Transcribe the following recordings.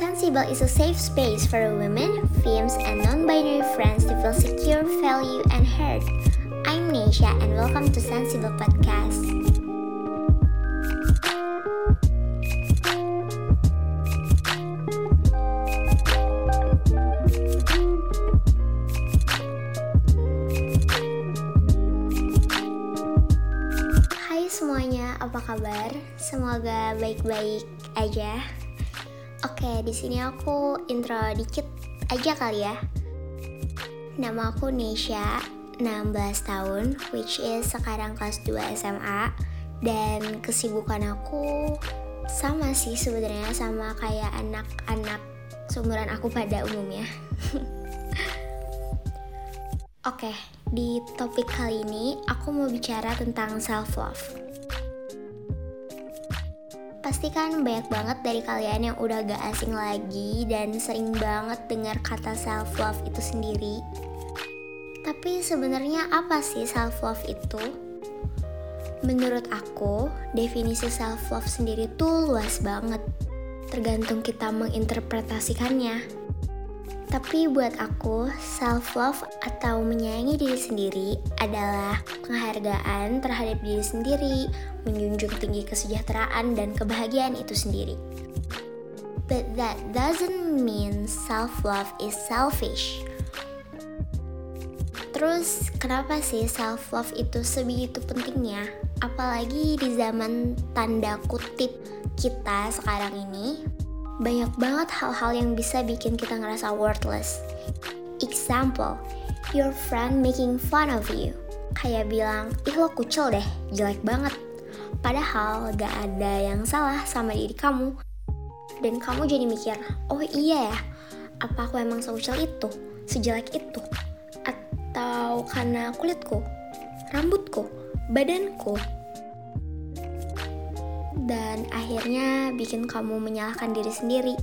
Sensible is a safe space for women, femmes, and non-binary friends to feel secure, value, and heard. I'm Nesha, and welcome to Sensible Podcast. Hai semuanya, apa kabar? Semoga baik-baik aja. Oke, di sini aku intro dikit aja kali ya. Nama aku Nesha, 16 tahun, which is sekarang kelas 2 SMA. Dan kesibukan aku sama sih sebenarnya sama kayak anak-anak seumuran aku pada umumnya. Oke, di topik kali ini aku mau bicara tentang self love. Pasti kan banyak banget dari kalian yang udah gak asing lagi dan sering banget dengar kata self love itu sendiri. Tapi sebenarnya apa sih self love itu? Menurut aku, definisi self love sendiri tuh luas banget. Tergantung kita menginterpretasikannya. Tapi buat aku, self-love atau menyayangi diri sendiri adalah penghargaan terhadap diri sendiri, menjunjung tinggi kesejahteraan dan kebahagiaan itu sendiri. But that doesn't mean self-love is selfish. Terus, kenapa sih self-love itu sebegitu pentingnya? Apalagi di zaman tanda kutip kita sekarang ini, banyak banget hal-hal yang bisa bikin kita ngerasa worthless. Example, your friend making fun of you. Kayak bilang, ih lo kucel deh, jelek banget. Padahal gak ada yang salah sama diri kamu. Dan kamu jadi mikir, oh iya ya, apa aku emang sekucel itu, sejelek itu? Atau karena kulitku, rambutku, badanku, dan akhirnya bikin kamu menyalahkan diri sendiri,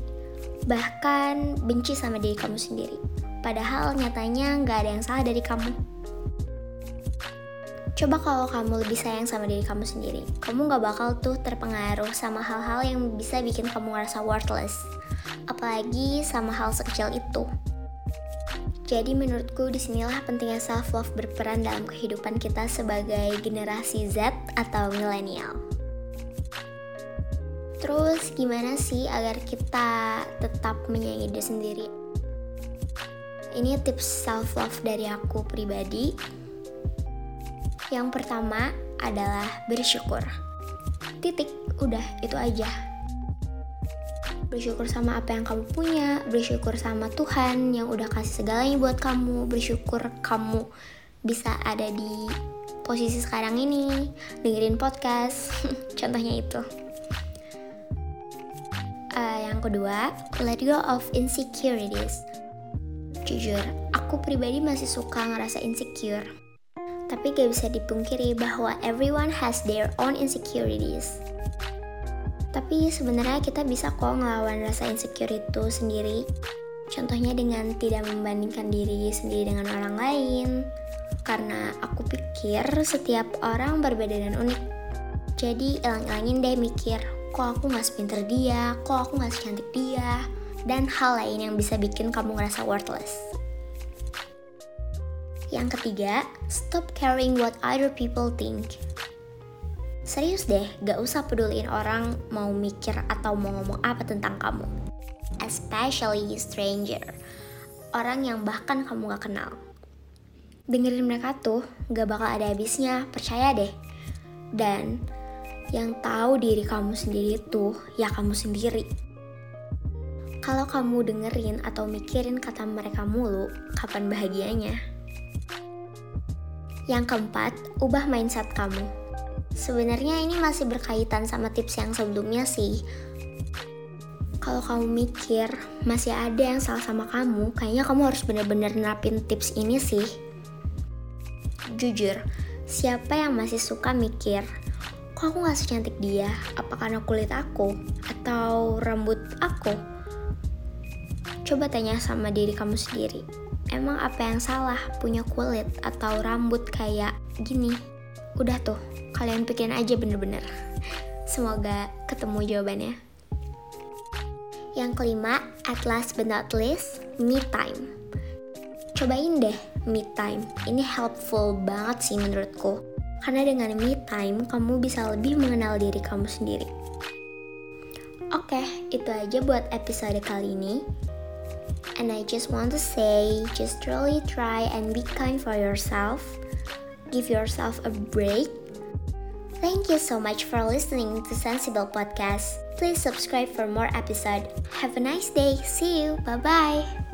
bahkan benci sama diri kamu sendiri. Padahal nyatanya nggak ada yang salah dari kamu. Coba kalau kamu lebih sayang sama diri kamu sendiri, kamu nggak bakal tuh terpengaruh sama hal-hal yang bisa bikin kamu ngerasa worthless. Apalagi sama hal sekecil itu. Jadi menurutku di sinilah pentingnya self-love berperan dalam kehidupan kita sebagai generasi Z atau milenial. Terus gimana sih agar kita tetap menyayangi diri sendiri? Ini tips self love dari aku pribadi. Yang pertama adalah bersyukur. Titik, udah itu aja. Bersyukur sama apa yang kamu punya, bersyukur sama Tuhan yang udah kasih segalanya buat kamu, bersyukur kamu bisa ada di posisi sekarang ini, dengerin podcast, contohnya itu. Yang kedua, let go of insecurities. Jujur, aku pribadi masih suka ngerasa insecure. Tapi gak bisa dipungkiri bahwa everyone has their own insecurities. Tapi sebenarnya kita bisa kok ngelawan rasa insecure itu sendiri. Contohnya dengan tidak membandingkan diri sendiri dengan orang lain. Karena aku pikir setiap orang berbeda dan unik. Jadi ilang-ilangin deh mikir, kok aku gak sepinter dia, kok aku gak secantik dia, dan hal lain yang bisa bikin kamu ngerasa worthless. Yang ketiga, stop caring what other people think. Serius deh, gak usah peduliin orang mau mikir atau mau ngomong apa tentang kamu. Especially stranger, orang yang bahkan kamu gak kenal. Dengerin mereka tuh gak bakal ada habisnya, percaya deh. Dan yang tahu diri kamu sendiri itu ya kamu sendiri. Kalau kamu dengerin atau mikirin kata mereka mulu, kapan bahagianya? Yang keempat, ubah mindset kamu. Sebenarnya ini masih berkaitan sama tips yang sebelumnya sih. Kalau kamu mikir masih ada yang salah sama kamu, kayaknya kamu harus benar-benar nerapin tips ini sih. Jujur, siapa yang masih suka mikir kok aku gak secantik dia? Apa karena kulit aku? Atau rambut aku? Coba tanya sama diri kamu sendiri. Emang apa yang salah punya kulit atau rambut kayak gini? Udah tuh, kalian pikirin aja bener-bener. Semoga ketemu jawabannya. Yang kelima, at last but not least, me time. Cobain deh me time. Ini helpful banget sih menurutku. Karena dengan me time, kamu bisa lebih mengenal diri kamu sendiri. Oke, itu aja buat episode kali ini. And I just want to say, just really try and be kind for yourself. Give yourself a break. Thank you so much for listening to Sensible Podcast. Please subscribe for more episode. Have a nice day. See you. Bye bye.